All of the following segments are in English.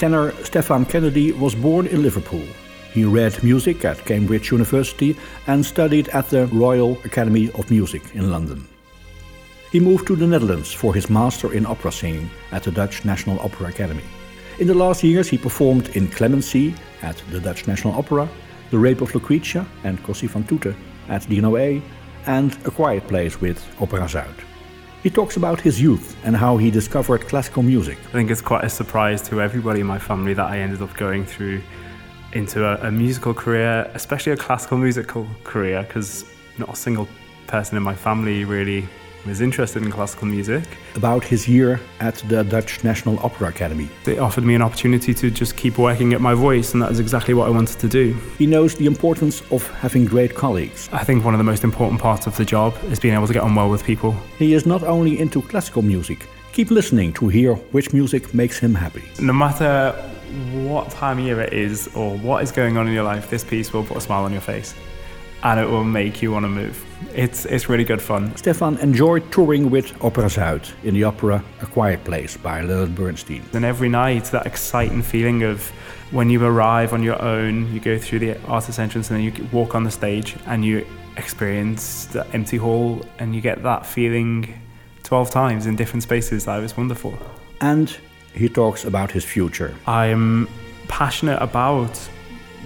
Tenor Stefan Kennedy was born in Liverpool. He read music at Cambridge University and studied at the Royal Academy of Music in London. He moved to the Netherlands for his master in opera singing at the Dutch National Opera Academy. In the last years, he performed in Clemency at the Dutch National Opera, The Rape of Lucretia and Cosi fan tutte at the NOA, and A Quiet Place with Opera Zuid. He talks about his youth and how he discovered classical music. I think it's quite a surprise to everybody in my family that I ended up going through into a, a musical career, especially a classical musical career, because not a single person in my family really was interested in classical music. About his year at the Dutch National Opera Academy. They offered me an opportunity to just keep working at my voice, and that is exactly what I wanted to do. He knows the importance of having great colleagues. I think one of the most important parts of the job is being able to get on well with people. He is not only into classical music, keep listening to hear which music makes him happy. No matter what time of year it is or what is going on in your life, this piece will put a smile on your face and it will make you want to move. It's, it's really good fun. Stefan enjoyed touring with Opera Zuid in the opera A Quiet Place by Leonard Bernstein. And every night, that exciting feeling of when you arrive on your own, you go through the artist entrance and then you walk on the stage and you experience the empty hall and you get that feeling 12 times in different spaces. That was wonderful. And he talks about his future. I'm passionate about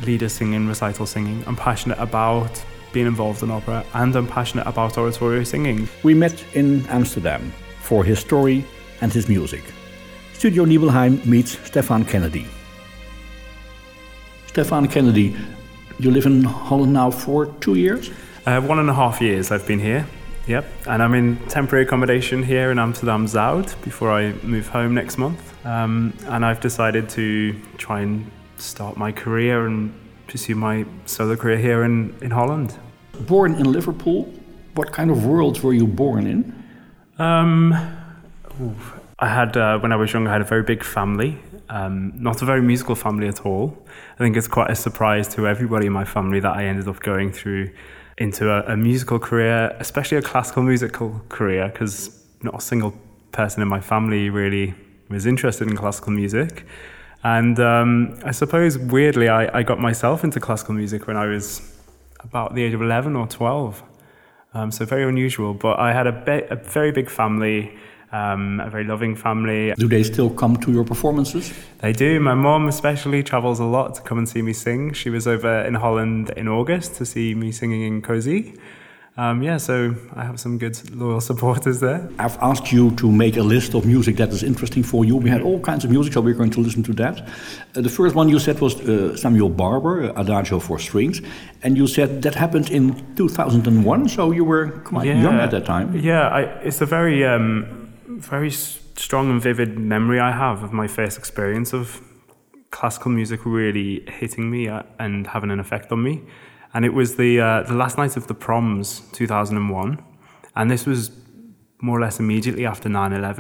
leader singing, recital singing. I'm passionate about being involved in opera and I'm passionate about oratorio singing. We met in Amsterdam for his story and his music. Studio Nibelheim meets Stefan Kennedy. Stefan Kennedy, you live in Holland now for two years? Uh, one and a half years I've been here. Yep, and I'm in temporary accommodation here in Amsterdam Zuid before I move home next month. Um, and I've decided to try and start my career and pursue my solo career here in, in Holland. Born in Liverpool, what kind of world were you born in? Um, I had, uh, when I was young, I had a very big family. Um, not a very musical family at all. I think it's quite a surprise to everybody in my family that I ended up going through into a, a musical career, especially a classical musical career, because not a single person in my family really was interested in classical music. And um, I suppose weirdly, I, I, got myself into classical music when I was about the age of 11 or 12. Um, so very unusual. But I had a, be- a very big family, um, a very loving family. Do they still come to your performances? They do. My mom, especially, travels a lot to come and see me sing. She was over in Holland in August to see me singing in Cozy. Um, yeah, so I have some good loyal supporters there. I've asked you to make a list of music that is interesting for you. We had all kinds of music, so we're going to listen to that. Uh, the first one you said was uh, Samuel Barber, Adagio for Strings, and you said that happened in 2001, so you were quite yeah, young at that time. Yeah, I, it's a very, um, very strong and vivid memory I have of my first experience of classical music really hitting me uh, and having an effect on me and it was the uh, the last night of the proms 2001 and this was more or less immediately after 9-11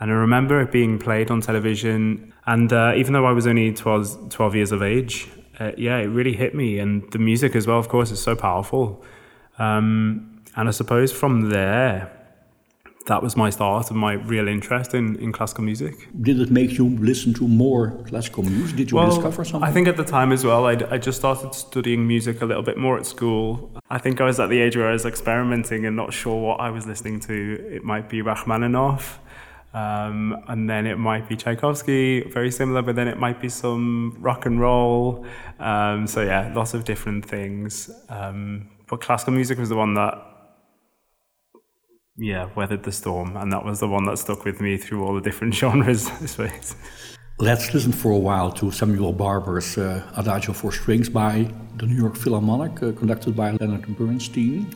and i remember it being played on television. And uh, even though i was only 12, 12 years of age uh, yeah it really hit me. And the music as well of course is so powerful. Um, and i suppose from there that was my start and my real interest in, in classical music. Did it make you listen to more classical music? Did you well, discover something? I think at the time as well, I'd, I just started studying music a little bit more at school. I think I was at the age where I was experimenting and not sure what I was listening to. It might be Rachmaninoff, um, and then it might be Tchaikovsky, very similar, but then it might be some rock and roll. Um, so yeah, lots of different things. Um, but classical music was the one that yeah, weathered the storm, and that was the one that stuck with me through all the different genres. I suppose. Let's listen for a while to Samuel Barber's uh, Adagio for Strings by the New York Philharmonic, uh, conducted by Leonard Bernstein.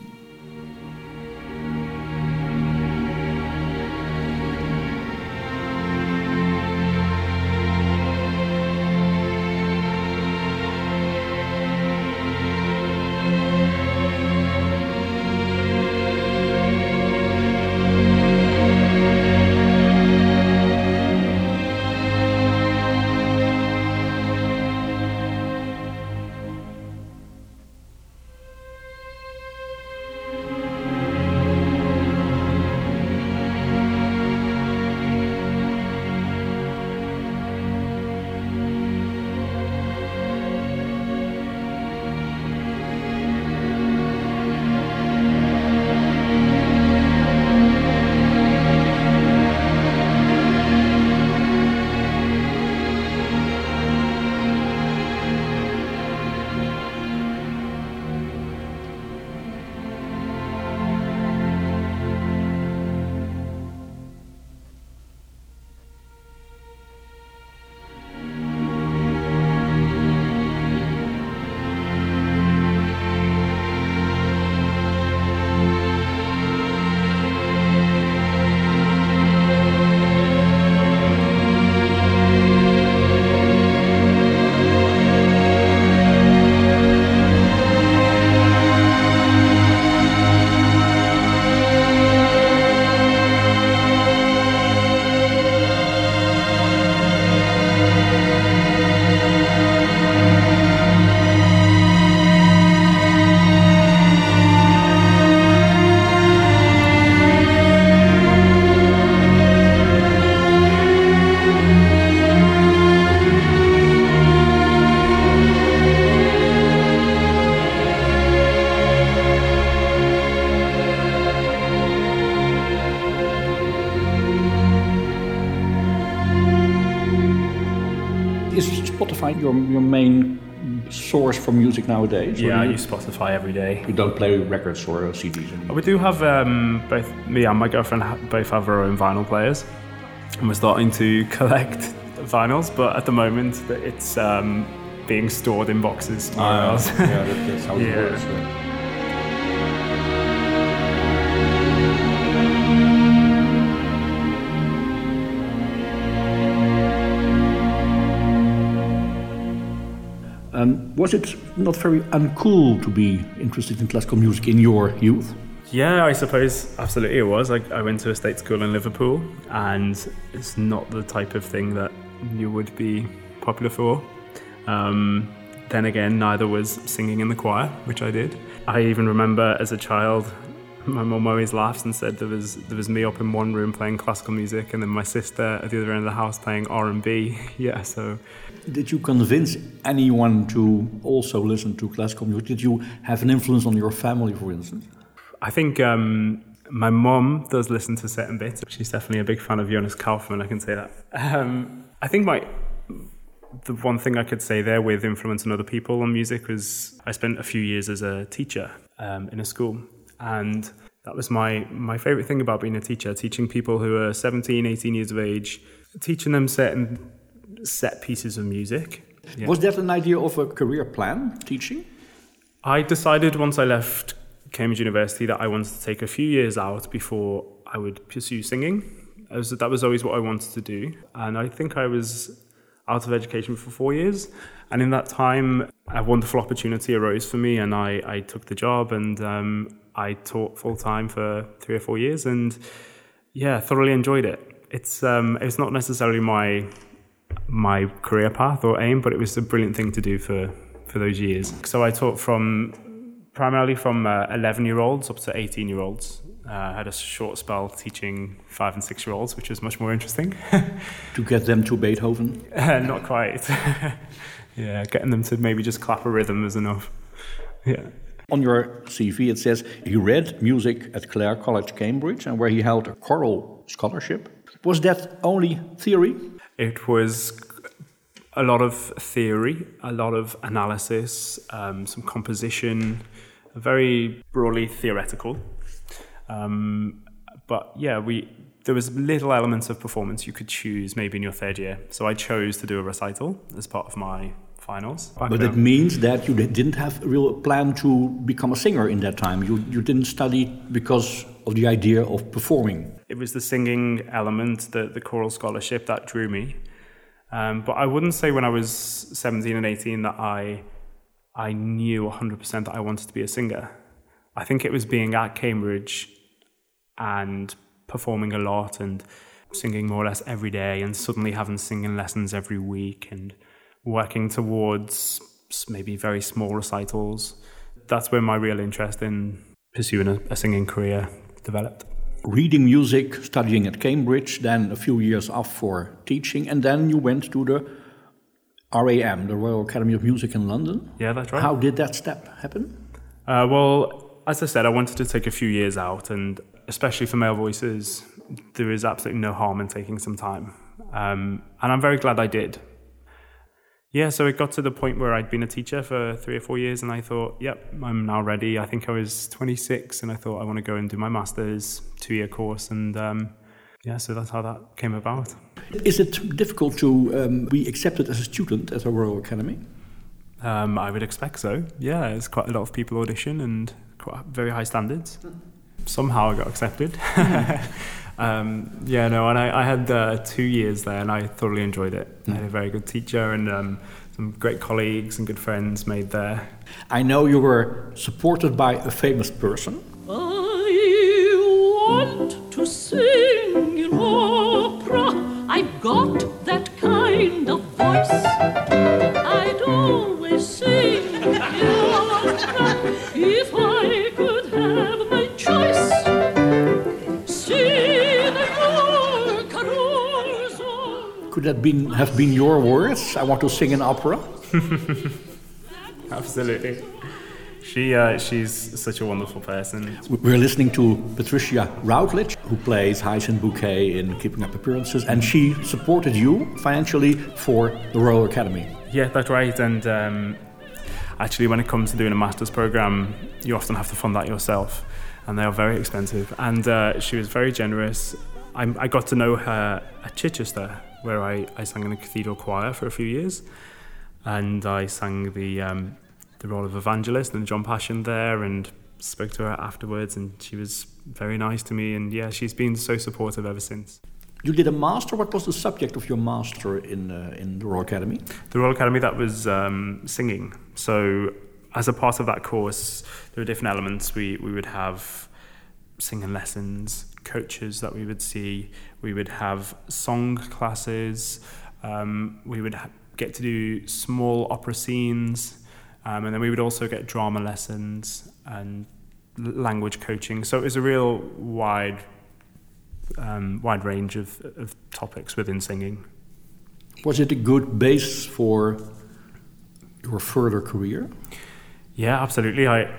Music nowadays? Yeah, I use Spotify every day. You don't play records or CDs anymore? We do have um, both me and my girlfriend both have our own vinyl players, and we're starting to collect vinyls. But at the moment, it's um, being stored in boxes. Uh, yeah, that, that's how it yeah. works. Yeah. Was it not very uncool to be interested in classical music in your youth? Yeah, I suppose absolutely it was. I, I went to a state school in Liverpool, and it's not the type of thing that you would be popular for. Um, then again, neither was singing in the choir, which I did. I even remember as a child, my mum always laughs and said there was there was me up in one room playing classical music, and then my sister at the other end of the house playing R and B. Yeah, so did you convince anyone to also listen to classical music? Did you have an influence on your family, for instance? I think um, my mom does listen to certain bits. She's definitely a big fan of Jonas Kaufmann, I can say that. Um, I think my the one thing I could say there with influencing other people on music was I spent a few years as a teacher um, in a school. And that was my, my favorite thing about being a teacher, teaching people who are 17, 18 years of age, teaching them certain set pieces of music. Yeah. Was that an idea of a career plan, teaching? I decided once I left Cambridge University that I wanted to take a few years out before I would pursue singing. Was, that was always what I wanted to do. And I think I was out of education for four years. And in that time, a wonderful opportunity arose for me, and I, I took the job and um, I taught full time for three or four years. And yeah, thoroughly enjoyed it. It's um, it's not necessarily my my career path or aim, but it was a brilliant thing to do for, for those years. So I taught from primarily from 11 uh, year olds up to 18 year olds. Uh, I had a short spell teaching five and six year olds, which was much more interesting. to get them to Beethoven? Uh, not quite. yeah, getting them to maybe just clap a rhythm is enough. Yeah. On your CV, it says he read music at Clare College, Cambridge, and where he held a choral scholarship. Was that only theory? It was a lot of theory, a lot of analysis, um, some composition, very broadly theoretical. Um, but yeah, we there was little elements of performance you could choose maybe in your third year. So I chose to do a recital as part of my finals. But it means that you didn't have a real plan to become a singer in that time. You, you didn't study because of the idea of performing. It was the singing element, the, the choral scholarship that drew me. Um, but I wouldn't say when I was 17 and 18 that I, I knew 100% that I wanted to be a singer. I think it was being at Cambridge and performing a lot and singing more or less every day and suddenly having singing lessons every week and working towards maybe very small recitals. That's where my real interest in pursuing a, a singing career developed. Reading music, studying at Cambridge, then a few years off for teaching, and then you went to the RAM, the Royal Academy of Music in London. Yeah, that's right. How did that step happen? Uh, well, as I said, I wanted to take a few years out, and especially for male voices, there is absolutely no harm in taking some time. Um, and I'm very glad I did yeah, so it got to the point where I'd been a teacher for three or four years, and I thought, yep, I'm now ready. I think I was 26, and I thought I want to go and do my master's two year course, and um, yeah, so that's how that came about. Is it difficult to um, be accepted as a student at a Royal Academy? Um, I would expect so. Yeah, there's quite a lot of people audition and quite very high standards. Somehow I got accepted. Um, yeah, no, and I, I had uh, two years there, and I thoroughly enjoyed it. Mm. I had a very good teacher and um, some great colleagues and good friends made there. I know you were supported by a famous person. I want to sing in opera. I've got that kind of voice. I'd always sing in opera if I That been, have been your words? I want to sing an opera. Absolutely. She, uh, she's such a wonderful person. We're listening to Patricia Routledge, who plays Hyacinth Bouquet in Keeping Up Appearances, and she supported you financially for the Royal Academy. Yeah, that's right. And um, actually, when it comes to doing a master's program, you often have to fund that yourself, and they are very expensive. And uh, she was very generous. I, I got to know her at Chichester where I, I sang in a cathedral choir for a few years. And I sang the, um, the role of evangelist and John Passion there and spoke to her afterwards. And she was very nice to me. And yeah, she's been so supportive ever since. You did a master. What was the subject of your master in uh, in the Royal Academy? The Royal Academy that was um, singing. So as a part of that course, there were different elements. We we would have singing lessons, coaches that we would see. We would have song classes. Um, we would ha- get to do small opera scenes. Um, and then we would also get drama lessons and l- language coaching. So it was a real wide, um, wide range of, of topics within singing. Was it a good base for your further career? Yeah, absolutely. I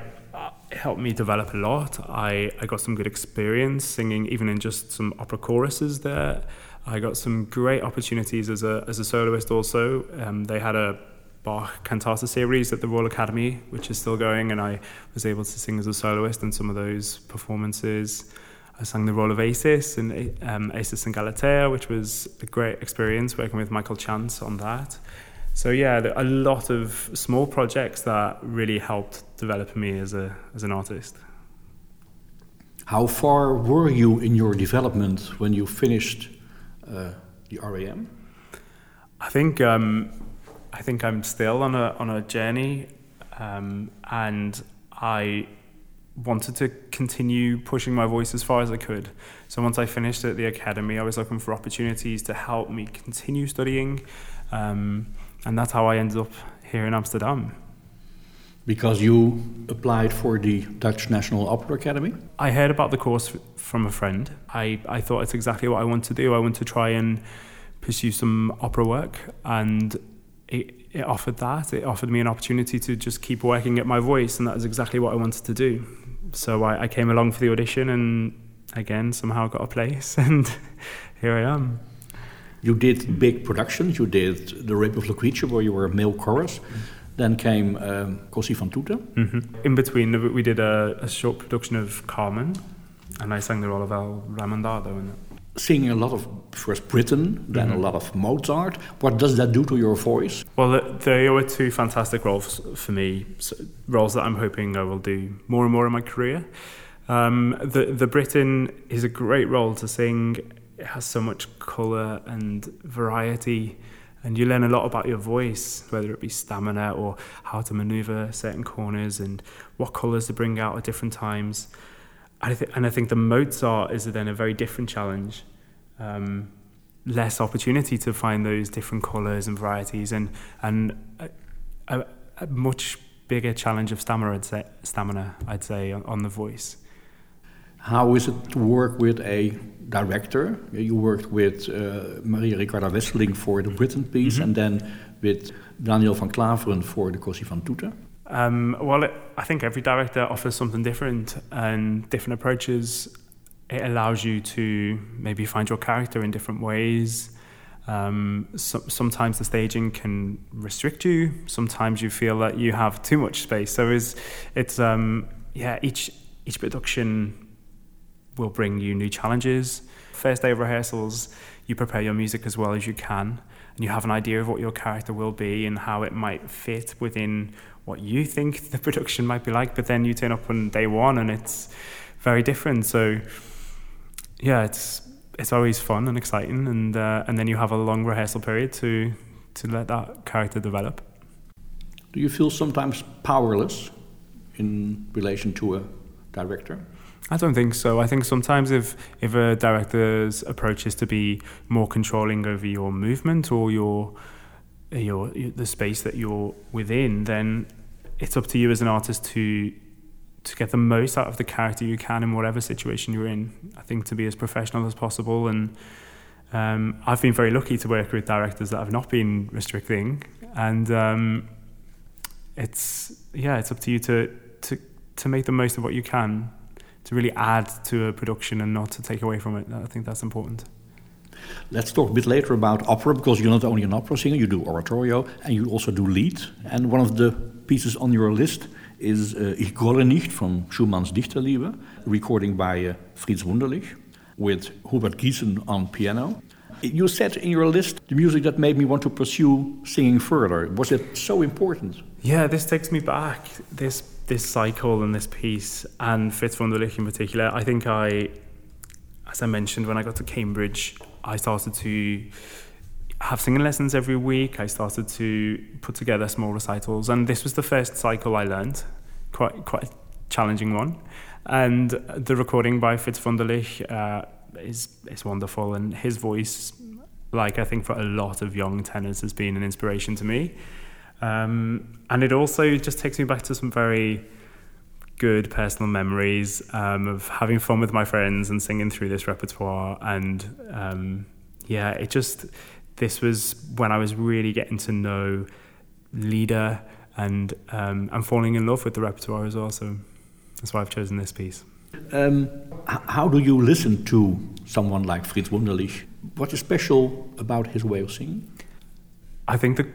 helped me develop a lot. I, I got some good experience singing, even in just some opera choruses there. I got some great opportunities as a, as a soloist also. Um, they had a Bach cantata series at the Royal Academy, which is still going, and I was able to sing as a soloist in some of those performances. I sang the role of Acis in um, Acis and Galatea, which was a great experience working with Michael Chance on that. So yeah, a lot of small projects that really helped develop me as a as an artist. How far were you in your development when you finished uh, the RAM? I think um, I think I'm still on a on a journey, um, and I wanted to continue pushing my voice as far as I could. So once I finished at the academy, I was looking for opportunities to help me continue studying. Um, and that's how I ended up here in Amsterdam. Because you applied for the Dutch National Opera Academy? I heard about the course from a friend. I, I thought it's exactly what I want to do. I want to try and pursue some opera work, and it, it offered that. It offered me an opportunity to just keep working at my voice, and that is exactly what I wanted to do. So I, I came along for the audition, and again, somehow got a place, and here I am. You did big productions. You did The Rape of Lucrece, where you were a male chorus. Then came um, Così fan tutte. Mm -hmm. In between, we did a, a, short production of Carmen, and I sang the role of El Raimondado in it. singing a lot of first Britain, then Mm-hmm. a lot of Mozart. What does that do to your voice? Well, th- they were two fantastic roles for me, s roles that I'm hoping I will do more and more in my career. Um, the the Britain is a great role to sing. It has so much colour and variety, and you learn a lot about your voice, whether it be stamina or how to manoeuvre certain corners and what colours to bring out at different times. I th- and I think the Mozart is then a very different challenge. Um, less opportunity to find those different colours and varieties, and and a, a, a much bigger challenge of stamina. I'd say, stamina, I'd say, on, on the voice. How is it to work with a director? You worked with uh, Maria Ricarda Wesseling for the Britain piece, Mhm. and then with Daniel van Klaveren for the Così van Tutte. Um, well, it, I think every director offers something different and different approaches. It allows you to maybe find your character in different ways. Um, so, sometimes the staging can restrict you. Sometimes you feel that you have too much space. So it's, it's um, yeah, each each production will bring you new challenges. First day of rehearsals, you prepare your music as well as you can, and you have an idea of what your character will be and how it might fit within what you think the production might be like. But then you turn up on day one and it's very different. So yeah, it's it's always fun and exciting, and uh, and then you have a long rehearsal period to to let that character develop. Do you feel sometimes powerless in relation to a director? I don't think so. I think sometimes if if a director's approach is to be more controlling over your movement or your your the space that you're within, then it's up to you as an artist to to get the most out of the character you can in whatever situation you're in. I think to be as professional as possible, and um, I've been very lucky to work with directors that have not been restricting, and um, it's yeah, it's up to you to to to make the most of what you can to really add to a production and not to take away from it. I think that's important. Let's talk a bit later about opera because you're not only an opera singer, you do oratorio and you also do lead. And one of the pieces on your list is uh, Ich grolle nicht from Schumann's Dichterliebe, recording by uh, Fritz Wunderlich with Hubert Giesen on piano. You said in your list the music that made me want to pursue singing further. Was it so important? Yeah, this takes me back. This this cycle and this piece, and Fritz Wunderlich in particular. I think I, as I mentioned, when I got to Cambridge, I started to have singing lessons every week. I started to put together small recitals, and this was the first cycle I learned. Quite quite a challenging one, and the recording by Fritz Wunderlich uh, is is wonderful, and his voice, like I think for a lot of young tenors, has been an inspiration to me. Um, and it also just takes me back to some very good personal memories um, of having fun with my friends and singing through this repertoire. And um, yeah, it just, this was when I was really getting to know Lieder and, um, and falling in love with the repertoire as well. So that's why I've chosen this piece. Um, how do you listen to someone like Fritz Wunderlich? What is special about his way of singing? I think the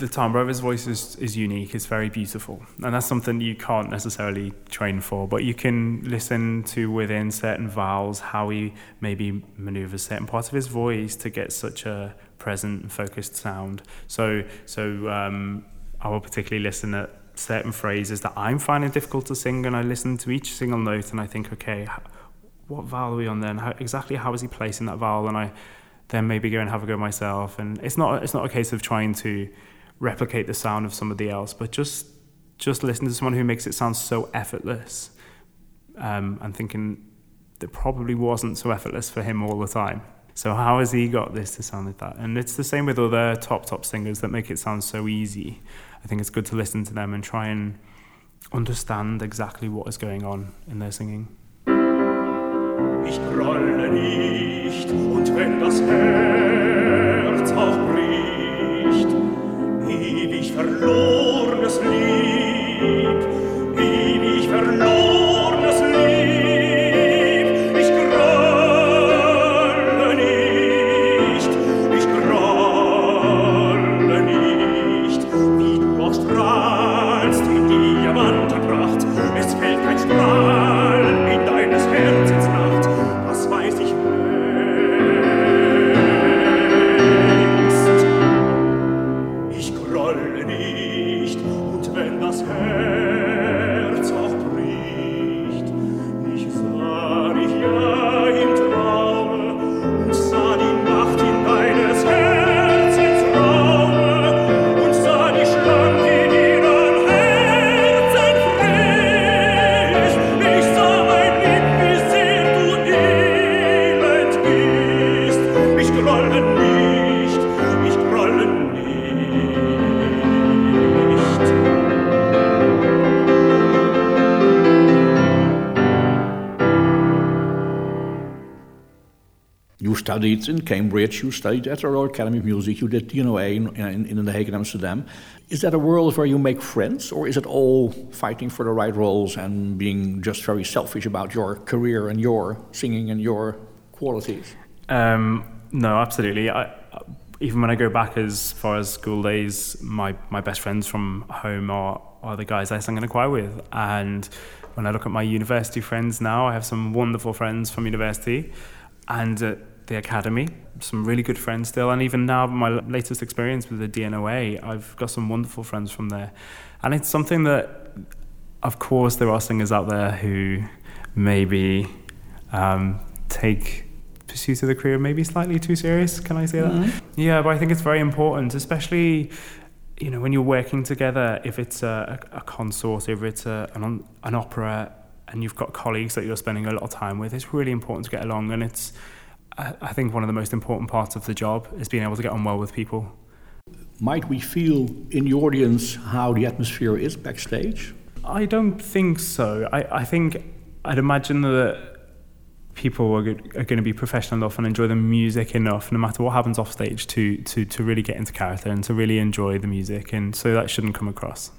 the timbre of his voice is, is unique. It's very beautiful, and that's something you can't necessarily train for. But you can listen to within certain vowels how he maybe maneuvers certain parts of his voice to get such a present and focused sound. So so um, I will particularly listen at certain phrases that I'm finding difficult to sing, and I listen to each single note, and I think, okay, what vowel are we on then? How, exactly how is he placing that vowel? And I then maybe go and have a go myself. And it's not it's not a case of trying to replicate the sound of somebody else, but just just listen to someone who makes it sound so effortless. Um, and thinking that probably wasn't so effortless for him all the time. So how has he got this to sound like that? And it's the same with other top top singers that make it sound so easy. I think it's good to listen to them and try and understand exactly what is going on in their singing. Ich you studied in Cambridge, you studied at the Royal Academy of Music, you did DNOA in, in, in The Hague and Amsterdam. Is that a world where you make friends, or is it all fighting for the right roles and being just very selfish about your career and your singing and your qualities? Um, no, absolutely. I, even when I go back as far as school days, my, my best friends from home are, are the guys I sang in a choir with. And when I look at my university friends now, I have some wonderful friends from university and at the academy, some really good friends still. And even now, my latest experience with the DNOA, I've got some wonderful friends from there. And it's something that, of course, there are singers out there who maybe um, take pursuit of the career maybe slightly too serious. Can I say that? Mm-hmm. Yeah, but I think it's very important, especially you know when you're working together. If it's a, a consort, if it's a, an, an opera, and you've got colleagues that you're spending a lot of time with, it's really important to get along. And it's I think one of the most important parts of the job is being able to get on well with people. Might we feel in the audience how the atmosphere is backstage? I don't think so. I, I think I'd imagine that people are, are going to be professional enough and enjoy the music enough, no matter what happens off stage, to, to, to really get into character and to really enjoy the music. And so that shouldn't come across.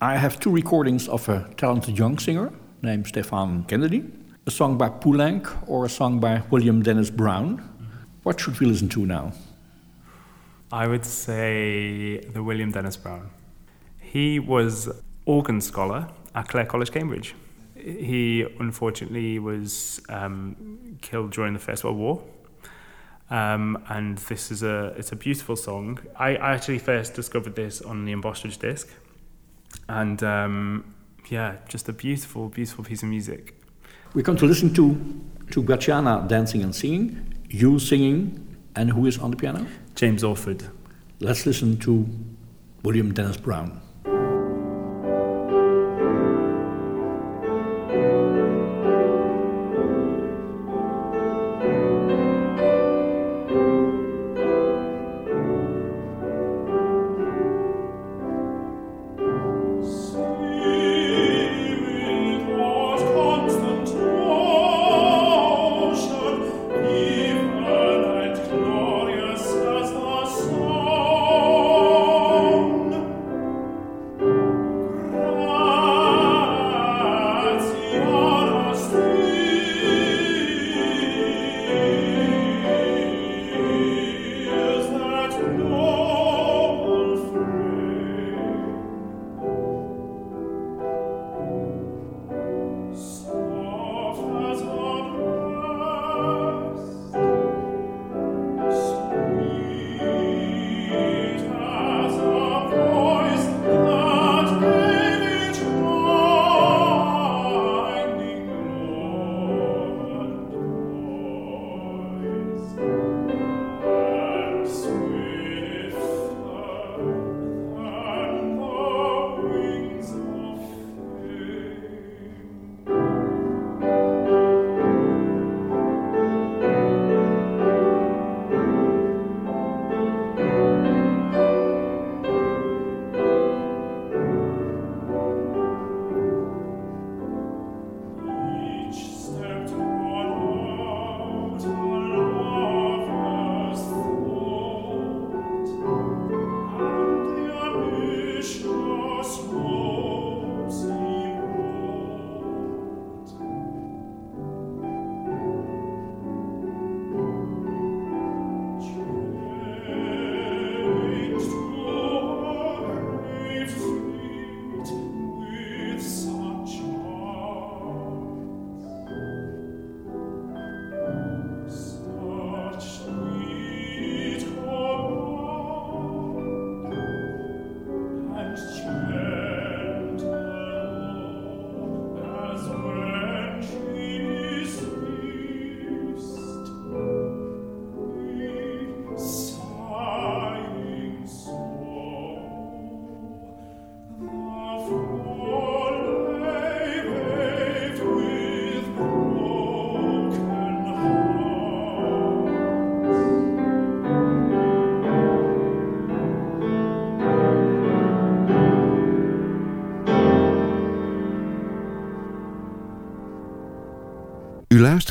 I have two recordings of a talented young singer named Stefan Kennedy, a song by Poulenc or a song by William Dennis Brown. What should we listen to now? I would say the William Dennis Brown. He was organ scholar at Clare College, Cambridge he unfortunately was um, killed during the First World War. Um, and this is a it's a beautiful song. I, I actually first discovered this on the Embostage disc, and um, yeah, just a beautiful, beautiful piece of music. We're going to listen to to Graciana dancing and singing, you singing, and who is on the piano? James Orford. Let's listen to William Dennis Brown.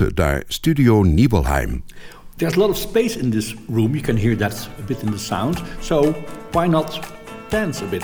Luistert Studio Nibelheim. There's a lot of space in this room, you can hear that a bit in the sound, so why not dance a bit?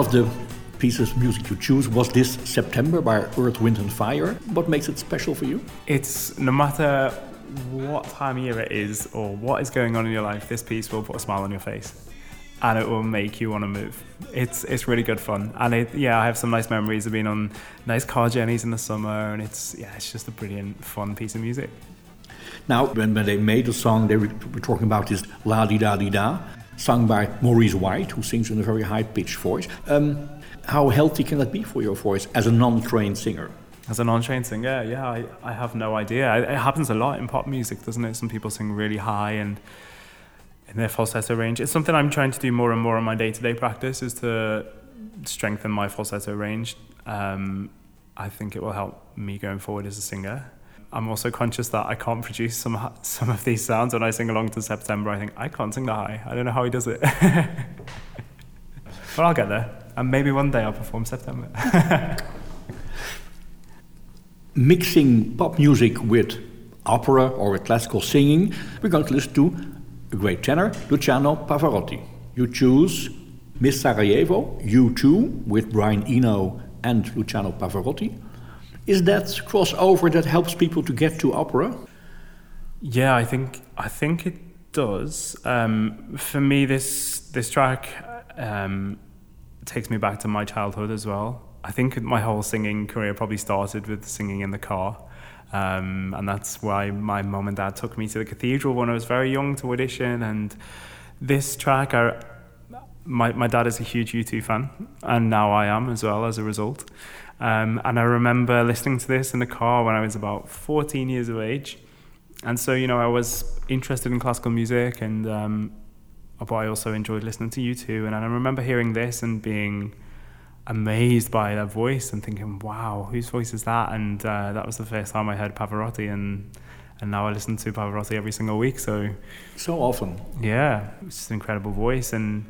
Of the pieces of music you choose was this September by Earth, Wind and Fire. What makes it special for you? It's no matter what time of year it is or what is going on in your life, this piece will put a smile on your face and it will make you want to move. It's it's really good fun, and it, yeah, I have some nice memories of being on nice car journeys in the summer, and it's yeah, it's just a brilliant fun piece of music. Now, when, when they made the song, they were, were talking about this la di da di da sung by Maurice White, who sings in a very high pitched voice. Um, how healthy can that be for your voice as a non trained singer? As a non trained singer, yeah, I, I have no idea. It, it happens a lot in pop music, doesn't it? Some people sing really high and in their falsetto range. It's something I'm trying to do more and more in my day to day practice is to strengthen my falsetto range. Um, I think it will help me going forward as a singer. I'm also conscious that I can't produce some some of these sounds when I sing along to September. I think I can't sing the high. I don't know how he does it, but I'll get there, and maybe one day I'll perform September. Mixing pop music with opera or with classical singing, we're going to listen to a great tenor, Luciano Pavarotti. You choose Miss Sarajevo, U2 with Brian Eno and Luciano Pavarotti. Is that crossover that helps people to get to opera? Yeah, I think I think it does. Um, for me, this this track um, takes me back to my childhood as well. I think my whole singing career probably started with singing in the car. Um, and that's why my mum and dad took me to the cathedral when I was very young to audition. And this track, I, my, my dad is a huge U2 fan, and now I am as well as a result. Um, and I remember listening to this in the car when I was about 14 years of age. And so, you know, I was interested in classical music, and um, but I also enjoyed listening to you two. And I remember hearing this and being amazed by their voice and thinking, "Wow, whose voice is that?" And uh, that was the first time I heard Pavarotti, and and now I listen to Pavarotti every single week. So so often, yeah, it's just an incredible voice, and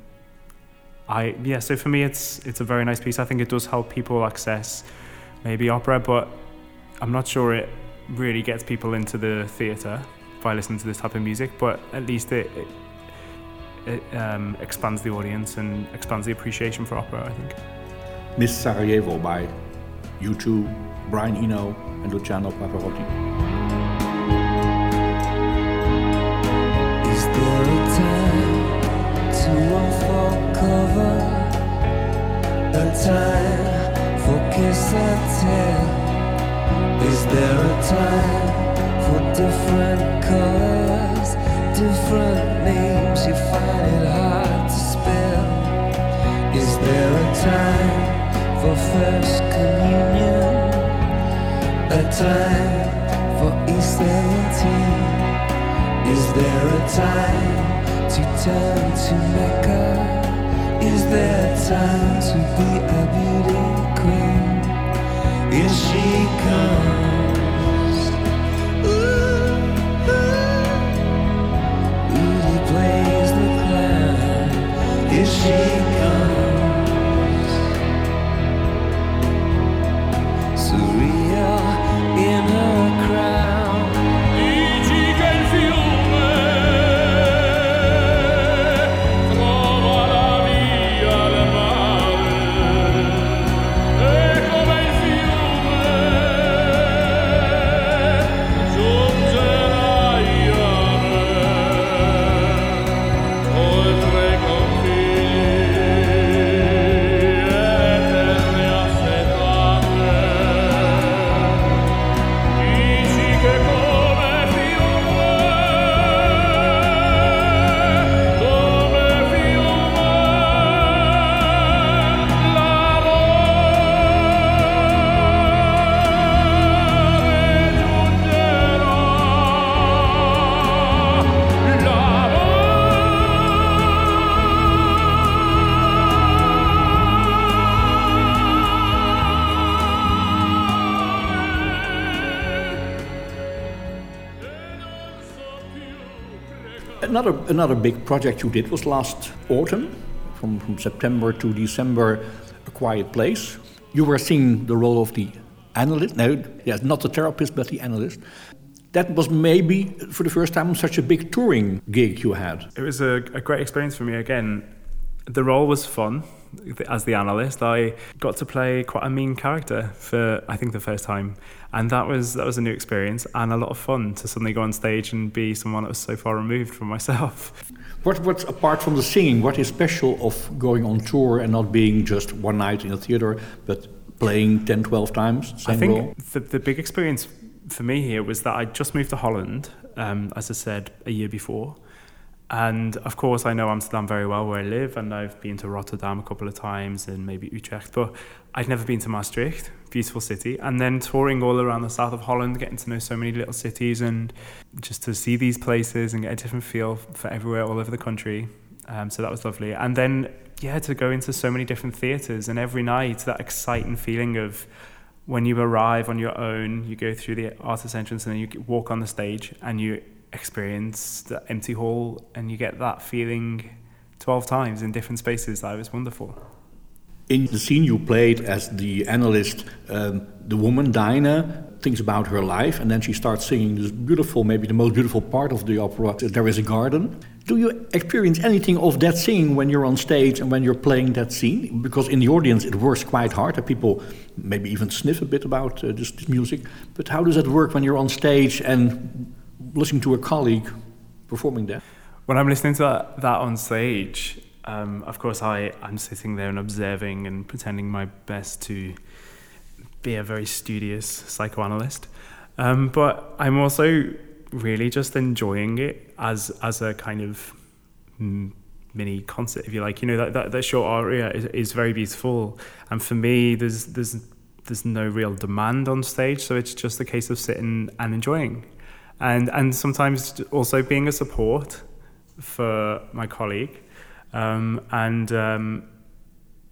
I yeah. So for me, it's it's a very nice piece. I think it does help people access maybe opera, but I'm not sure it really gets people into the theatre by listening to this type of music. But at least it. it it um, expands the audience and expands the appreciation for opera, I think. Miss Sarajevo by U2, Brian Eno, and Luciano Pavarotti. Is there a time to offer cover? A time for kiss and tell? Is there a time for different colors, different names? You find it hard to spell. Is there a time? for first communion, a time for E17. Is there a time to turn to Mecca? There time to be a beauty queen? Here she comes. Another another big project you did was last autumn, from, from September to December, A Quiet Place. You were seeing the role of the analyst. No, yes, not the therapist, but the analyst. That was maybe for the first time such a big touring gig you had. It was a, a great experience for me again. The role was fun as the analyst. I got to play quite a mean character for I think the first time, and that was that was a new experience and a lot of fun to suddenly go on stage and be someone that was so far removed from myself. What what's apart from the singing? What is special of going on tour and not being just one night in a theater, but playing 10, 12 times? I think the, the big experience for me here was that I just moved to Holland, um, as I said, a year before. And of course, I know Amsterdam very well where I live, and I've been to Rotterdam a couple of times and maybe Utrecht, but I'd never been to Maastricht, beautiful city. And then touring all around the south of Holland, getting to know so many little cities and just to see these places and get a different feel for everywhere all over the country. Um, so that was lovely. And then, yeah, to go into so many different theatres and every night, that exciting feeling of when you arrive on your own, you go through the artist entrance and then you walk on the stage and you experience the empty hall and you get that feeling 12 times in different spaces. That was wonderful. In the scene you played as the analyst, um, the woman, Dinah, thinks about her life and then she starts singing this beautiful, maybe the most beautiful part of the opera, There is a Garden. Do you experience anything of that singing when you're on stage and when you're playing that scene? Because in the audience it works quite hard and people maybe even sniff a bit about uh, this, this music. But how does that work when you're on stage and listening to a colleague performing that? When I'm listening to that, that on stage, um, of course, I, I'm sitting there and observing and pretending my best to be a very studious psychoanalyst. Um, but I'm also really just enjoying it as as a kind of mini concert, if you like. You know that that, that short aria is, is very beautiful, and for me, there's there's there's no real demand on stage, so it's just a case of sitting and enjoying and and sometimes also being a support for my colleague, um, and um,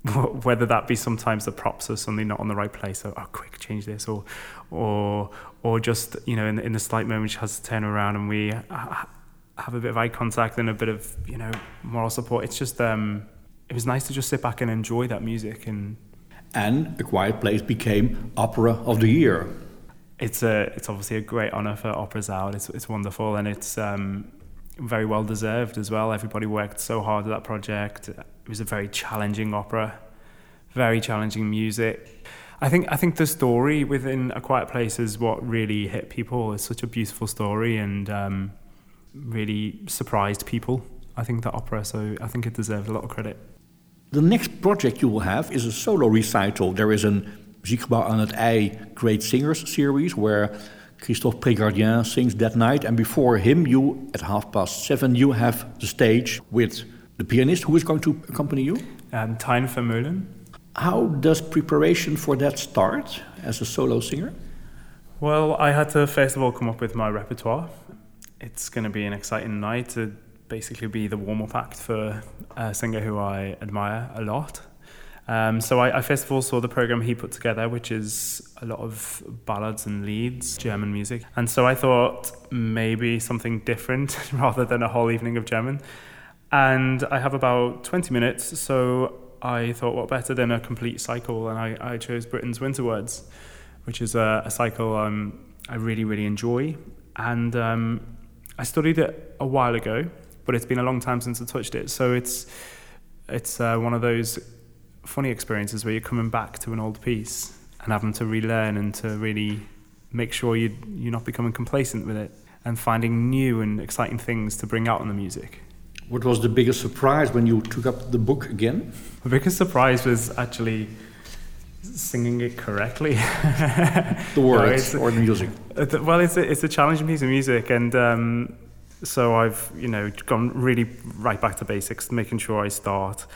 whether that be sometimes the props are suddenly not on the right place, so oh, quick, change this, or or or just you know in in the slight moment she has to turn around and we have a bit of eye contact and a bit of you know moral support. It's just um, it was nice to just sit back and enjoy that music and. And A Quiet Place became Opera of the Year it's a it's obviously a great honor for Opera Zuid. It's it's wonderful and it's um, very well deserved as well. Everybody worked so hard at that project. It was a very challenging opera, very challenging music. I think I think the story within A Quiet Place is what really hit people. It's such a beautiful story and um, really surprised people. I think the opera, so I think it deserves a lot of credit. The next project you will have is a solo recital. There is an Muziekgebouw aan het IJ Great Singers series, where Christophe Prégardien sings that night. And before him, you, at half past seven, you have the stage with the pianist. Who is going to accompany you? Um, Tijn Vermeulen. How does preparation for that start as a solo singer? Well, I had to first of all come up with my repertoire. It's going to be an exciting night to basically be the warm up act for a singer who I admire a lot. Um, so I, I, first of all saw the program he put together, which is a lot of ballads and Lieder, German music. And so I thought maybe something different rather than a whole evening of German. And I have about 20 minutes, so I thought what better than a complete cycle, and I, I chose Britten's Winter Words, which is a, a cycle um, I really, really enjoy. And um, I studied it a while ago, but it's been a long time since I touched it. So it's it's uh, one of those funny experiences where you're coming back to an old piece and having to relearn and to really make sure you you're not becoming complacent with it and finding new and exciting things to bring out in the music. What was the biggest surprise when you took up the book again? The biggest surprise was actually singing it correctly. the words no, or the music. Well, it's a, it's a challenging piece of music, and um, so I've you know gone really right back to basics, making sure I start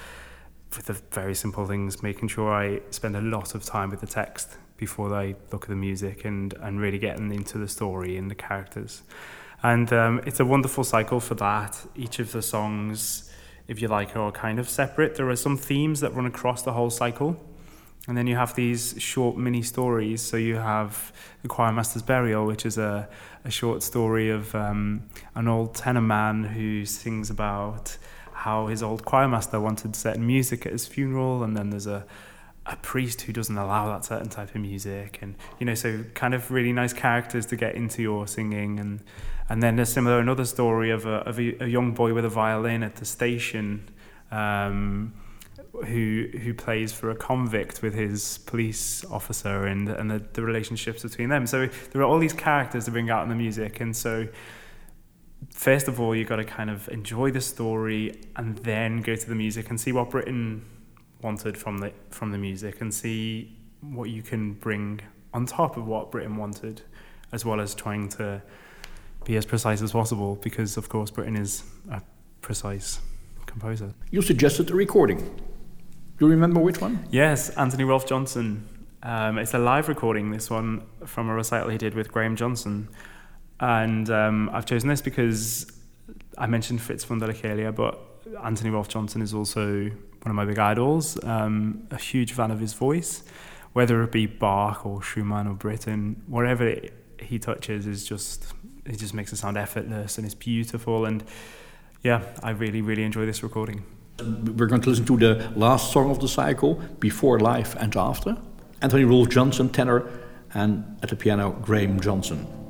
for the very simple things, making sure I spend a lot of time with the text before I look at the music and, and really getting into the story and the characters. And um, it's a wonderful cycle for that. Each of the songs, if you like, are kind of separate. There are some themes that run across the whole cycle. And then you have these short mini stories. So you have The Choir Master's Burial, which is a, a short story of um, an old tenor man who sings about how his old choir master wanted certain music at his funeral. And then there's a, a priest who doesn't allow that certain type of music. And, you know, so kind of really nice characters to get into your singing. And, and then there's similar another story of a, of a, a young boy with a violin at the station. Um, who who plays for a convict with his police officer and and the, the relationships between them. So there are all these characters to bring out in the music, and so first of all you've got to kind of enjoy the story and then go to the music and see what Britten wanted from the from the music and see what you can bring on top of what Britten wanted, as well as trying to be as precise as possible because of course Britten is a precise composer. You suggested a recording. Do you remember which one? Yes, Anthony Rolfe Johnson. Um, it's a live recording, this one, from a recital he did with Graham Johnson. And um, I've chosen this because I mentioned Fritz Wunderlich earlier, but Anthony Rolfe Johnson is also one of my big idols, um, a huge fan of his voice. Whether it be Bach or Schumann or Britten, wherever it, he touches is just, it just makes it sound effortless and it's beautiful. And yeah, I really, really enjoy this recording. We're going to listen to the last song of the cycle, Before Life and After. Anthony Rolfe Johnson, tenor, and at the piano, Graham Johnson.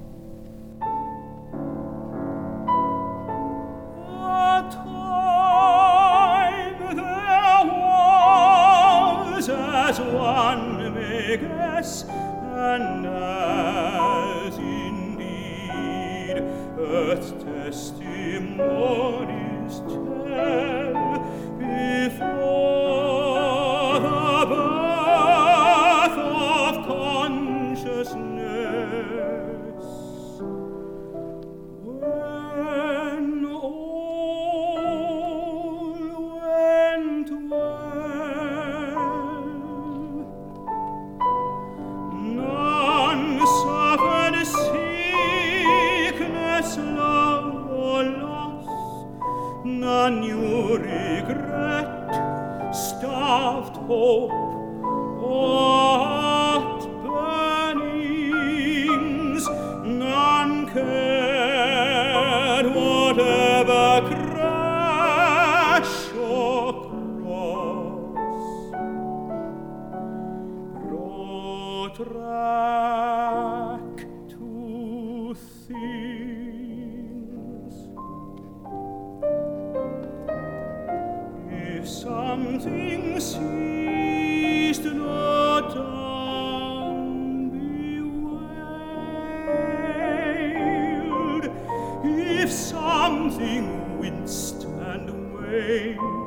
And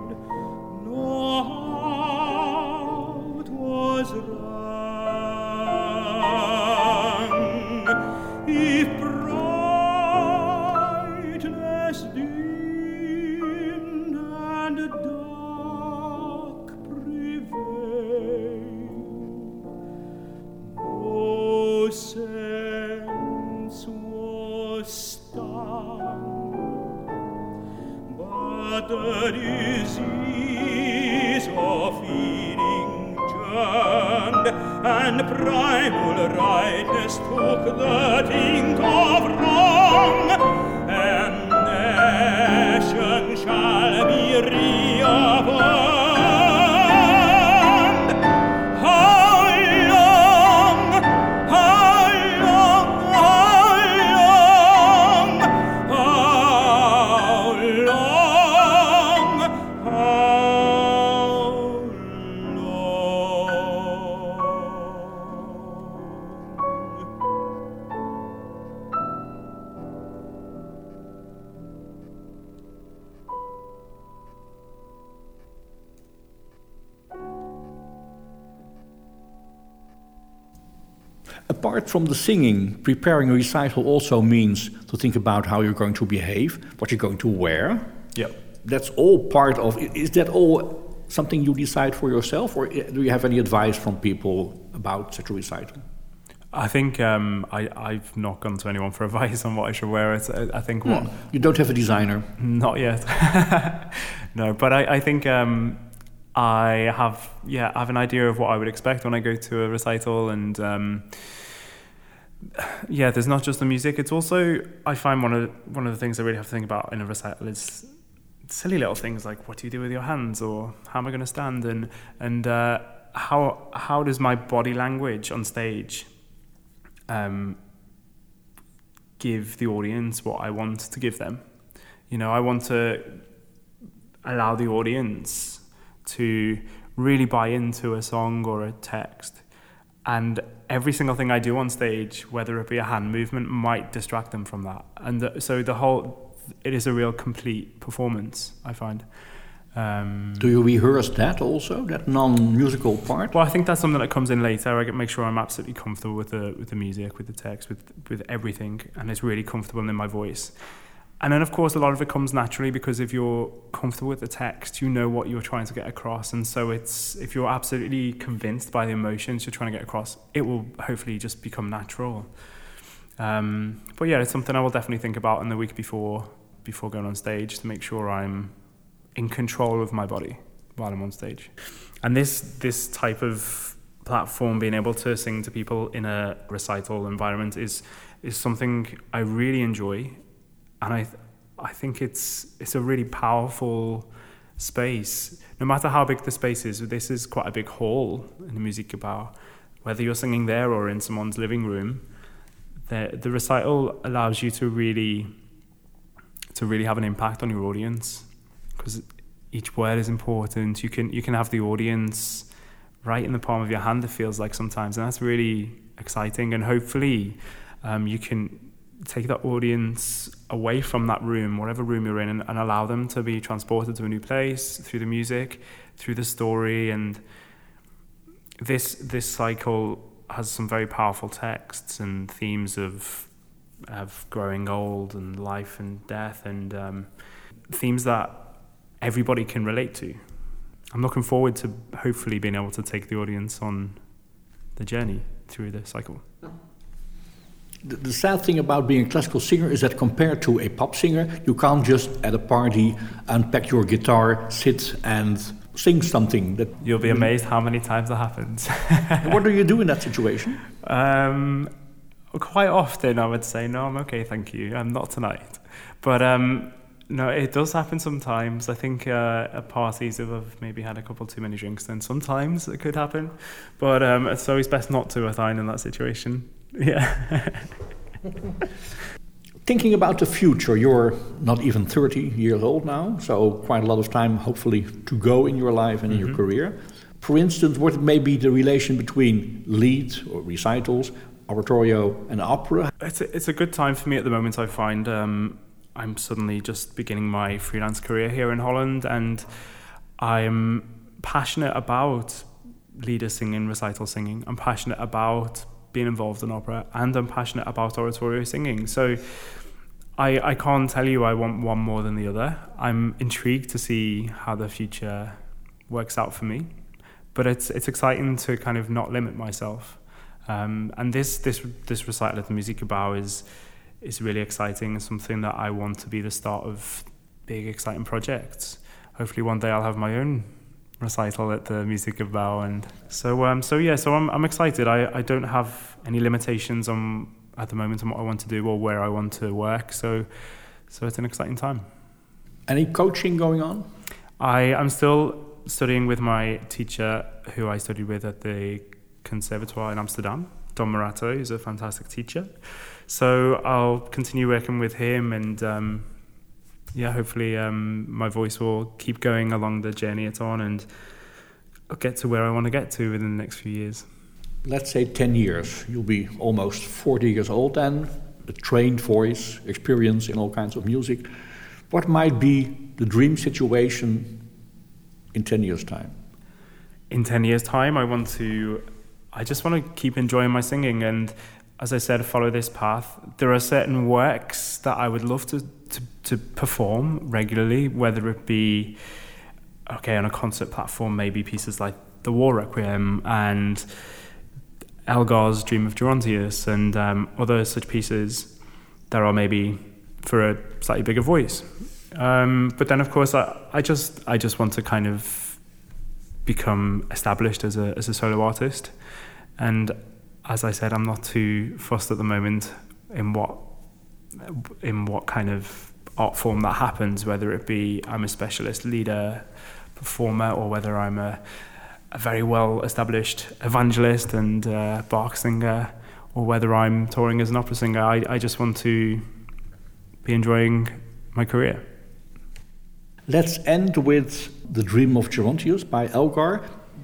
from the singing, preparing a recital also means to think about how you're going to behave, what you're going to wear. Yep. That's all part of. Is that all something you decide for yourself, or do you have any advice from people about such a recital? I think um, I, I've not gone to anyone for advice on what I should wear. It's, I think what You don't have a designer. Not yet. no, but I, I think um, I have yeah I have an idea of what I would expect when I go to a recital and um, yeah there's not just the music it's also I find one of one of the things I really have to think about in a recital is silly little things like what do you do with your hands? or how am I going to stand? and and uh, how how does my body language on stage um, give the audience what I want to give them? You know I want to allow the audience to really buy into a song or a text and every single thing I do on stage whether it be a hand movement might distract them from that and the, so the whole it is a real complete performance. I find. Um, Do you rehearse that also, that non-musical part? Well, I think that's something that comes in later. I make sure I'm absolutely comfortable with the with the music, with the text, with with everything, and it's really comfortable in my voice. And then, of course, a lot of it comes naturally because if you're comfortable with the text, you know what you're trying to get across, and so it's if you're absolutely convinced by the emotions you're trying to get across, it will hopefully just become natural. Um, but yeah, it's something I will definitely think about in the week before before going on stage to make sure I'm in control of my body while I'm on stage. And this this type of platform, being able to sing to people in a recital environment, is is something I really enjoy, and I I think it's it's a really powerful space. No matter how big the space is, this is quite a big hall in the Muziekgebouw. Whether you're singing there or in someone's living room, the the recital allows you to really to really have an impact on your audience because each word is important. You can you can have the audience right in the palm of your hand. It feels like sometimes, and that's really exciting. And hopefully, um, you can take that audience away from that room, whatever room you're in, and, and allow them to be transported to a new place through the music, through the story, and this this cycle has some very powerful texts and themes of of growing old and life and death and um, themes that everybody can relate to. I'm looking forward to hopefully being able to take the audience on the journey through the cycle. The, the sad thing about being a classical singer is that compared to a pop singer, you can't just at a party unpack your guitar, sit and sing something that you'll be amazed how many times that happens. what do you do in that situation? Um, quite often, I would say, "No, I'm okay, thank you. I'm not tonight." But um, no, it does happen sometimes. I think uh, at parties, if I've maybe had a couple too many drinks, then sometimes it could happen. But um, it's always best not to, I find, in that situation. Yeah. Thinking about the future, you're not even 30 years old now, so quite a lot of time, hopefully, to go in your life and in mm-hmm. your career. For instance, what may be the relation between lead or recitals, oratorio, and opera? It's a, it's a good time for me at the moment, I find. Um, I'm suddenly just beginning my freelance career here in Holland, and I'm passionate about Lieder singing, recital singing. I'm passionate about being involved in opera, and I'm passionate about oratorio singing. So I, I can't tell you I want one more than the other. I'm intrigued to see how the future works out for me, but it's it's exciting to kind of not limit myself. Um, and this this this recital at the Muziekgebouw is is really exciting. It's something that I want to be the start of big exciting projects. Hopefully, one day I'll have my own recital at the Muziekgebouw, and so um, so yeah. So I'm I'm excited. I I don't have any limitations on at the moment on what I want to do or where I want to work. So, so it's an exciting time. Any coaching going on? I I'm still studying with my teacher, who I studied with at the Conservatoire in Amsterdam. Don Morato is a fantastic teacher. So I'll continue working with him, and um, yeah, hopefully um, my voice will keep going along the journey it's on, and I'll get to where I want to get to within the next few years let's say 10 years, you'll be almost 40 years old then, a trained voice, experience in all kinds of music. What might be the dream situation in 10 years' time? In 10 years' time, I want to, I just want to keep enjoying my singing and, as I said, follow this path. There are certain works that I would love to, to, to perform regularly, whether it be, okay, on a concert platform, maybe pieces like the War Requiem and Elgar's Dream of Gerontius and um, other such pieces that are maybe for a slightly bigger voice. Um, but then, of course, I, I just I just want to kind of become established as a as a solo artist. And as I said, I'm not too fussed at the moment in what in what kind of art form that happens, whether it be I'm a specialist Lieder, performer, or whether I'm a, a very well established evangelist and uh, singer, or whether I'm touring as an opera singer. I, I just want to be enjoying my career. Let's end with The Dream of Gerontius by Elgar,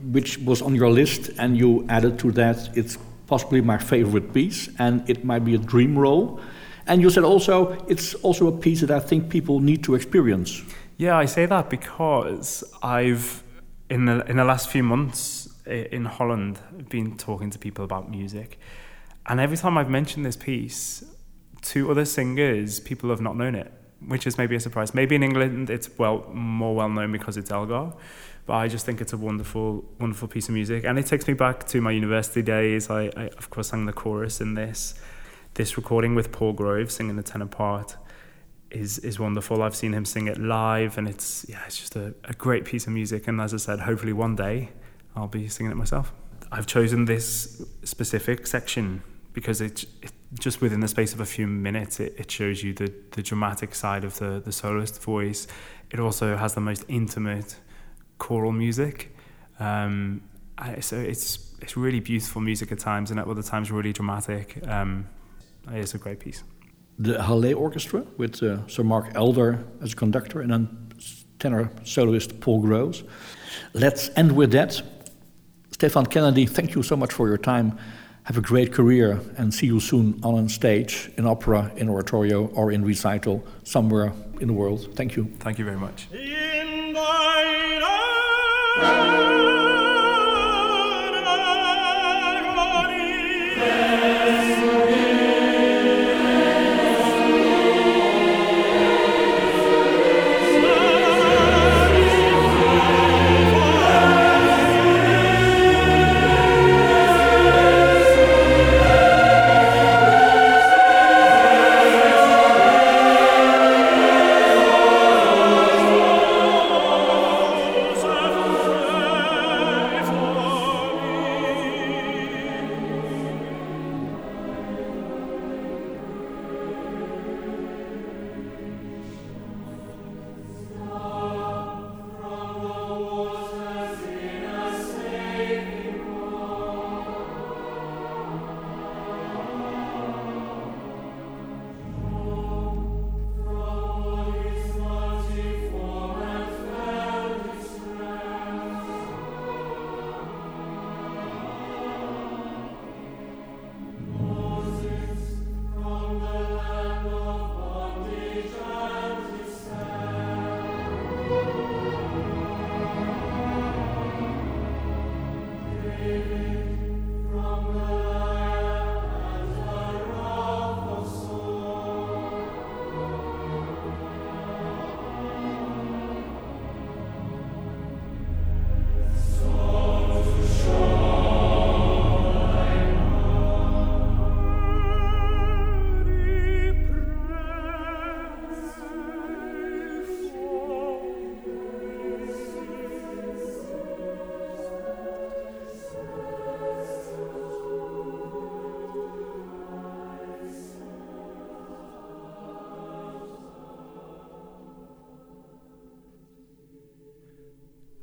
which was on your list, and you added to that it's possibly my favorite piece, and it might be a dream role. And you said also it's also a piece that I think people need to experience. Yeah, I say that because I've in the in the last few months in Holland been talking to people about music, and every time I've mentioned this piece to other singers, people have not known it, which is maybe a surprise. Maybe in England it's well more well known because it's Elgar, but I just think it's a wonderful wonderful piece of music, and it takes me back to my university days. I, I of course sang the chorus in this this recording with Paul Groves singing the tenor part is is wonderful. I've seen him sing it live, and it's yeah, it's just a, a great piece of music. And as I said, hopefully one day I'll be singing it myself. I've chosen this specific section because it, it just within the space of a few minutes, it, it shows you the the dramatic side of the the soloist voice. It also has the most intimate choral music. Um, so it's it's really beautiful music at times, and at other times really dramatic. Um, it's a great piece. The Halle Orchestra with uh, Sir Mark Elder as a conductor and then tenor soloist Paul Groves. Let's end with that. Stefan Kennedy, thank you so much for your time. Have a great career and see you soon on stage, in opera, in oratorio, or in recital somewhere in the world. Thank you. Thank you very much. Oh.